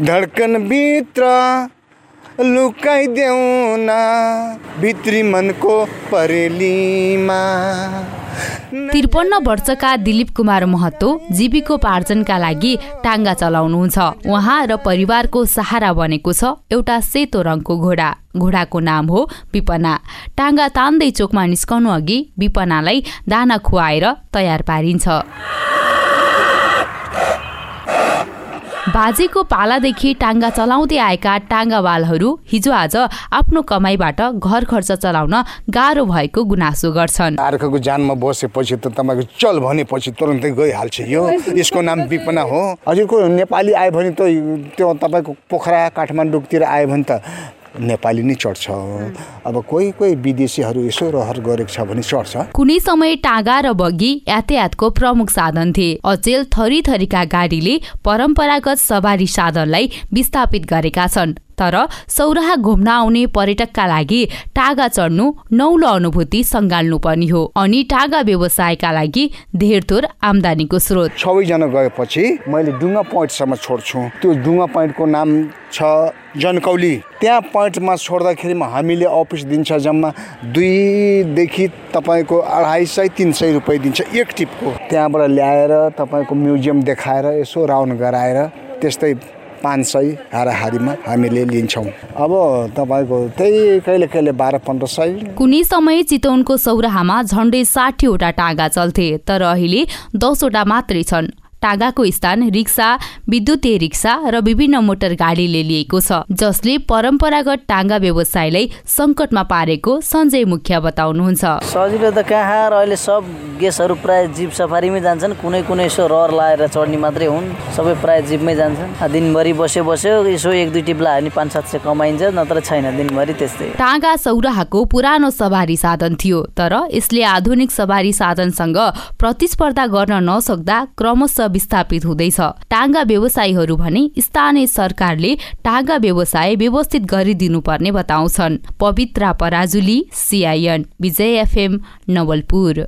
धडकनभित्र लुकाइदेऊ न। भित्री मनको परेलीमा त्रिपन्न वर्षका दिलीप कुमार महतो जीविकोपार्जनका लागि टाङ्गा चलाउनुहुन्छ। उहाँ र परिवारको सहारा बनेको छ एउटा सेतो रङको घोडा। घोडाको नाम हो विपना। टाङ्गा तान्दै चोकमा निस्कनु अघि विपनालाई दाना खुवाएर तयार पारिन्छ। बाजेको पालादेखि टाङ्गा चलाउँदै आएका टाङ्गावालहरू हिजो आज आफ्नो कमाईबाट घर खर्च चलाउन गाह्रो भएको गुनासो गर्छन्। अर्कोको जानमा बसेपछि त तपाईँको चल भनेपछि तुरन्तै गइहाल्छ यो। यसको नाम विपना हो। हजुरको नेपाली आयो भने त त्यो तपाईँको पोखरा काठमाडौँतिर आयो भने त नेपाली नै चढ्छ। अब कोही कोही विदेशीहरू यसो रहर गरेको छ भने चढ्छ। कुनै समय टाँगा र बग्गी यातायातको प्रमुख साधन थिए। अचेल थरी थरीका गाडीले परम्परागत सवारी साधनलाई विस्थापित गरेका छन्। तर सौराहा घुम्न आउने पर्यटकका लागि टागा चढ्नु नौलो अनुभूति सङ्घाल्नु पर्ने हो। अनि टागा व्यवसायका लागि धेरथोर आम्दानीको स्रोत। सबैजना गएपछि मैले डुङ्गा पोइन्टसम्म छोड्छु। त्यो डुङ्गा पोइन्टको नाम छ जनकौली। त्यहाँ पोइन्टमा छोड्दाखेरिमा हामीले अफिस दिन्छ जम्मा दुईदेखि तपाईँको अढाई सय तिन सय रुपियाँ दिन्छ एक टिपको। त्यहाँबाट ल्याएर तपाईँको म्युजियम देखाएर यसो राउन्ड गराएर त्यस्तै पाँच सय हाराहारीमा हामीले लिन्छौँ। अब तपाईँको त्यही कहिले कहिले बाह्र पन्ध्र सय। कुनै समय चितवनको सौराहामा झन्डै साठीवटा टाँगा चल्थे तर अहिले दसवटा मात्रै छन्। टागाको स्थान रिक्सा विद्युतीय रिक्सा र विभिन्न मोटर गाडीले लिएको छ जसले परम्परागत टाङ्गा व्यवसायलाई सङ्कटमा पारेको सञ्जय मुखिया बताउनुहुन्छ। सजिलो त कहाँ र अहिले सब गेसहरू प्राय जिप सफारीमै जान्छन्। कुनै कुनै यसो रहर लाएर चढ्ने मात्रै हुन्। सबै प्राय जिपमै जान्छन्। दिनभरि बस्यो बस्यो यसो एक दुई टिप लायो भने पाँच सात सय कमाइन्छ नत्र छैन। दिनभरि त्यस्तै। टाँगा सौराहाको पुरानो सवारी साधन थियो तर यसले आधुनिक सवारी साधनसँग प्रतिस्पर्धा गर्न नसक्दा क्रमशः विस्थापित हुँदैछ। टाङ्गा व्यवसायीहरू भने स्थानीय सरकारले टाङ्गा व्यवसाय व्यवस्थित गरिदिनुपर्ने बताउँछन्। Pabitra Parajuli CIN Bijay FM Nawalpur.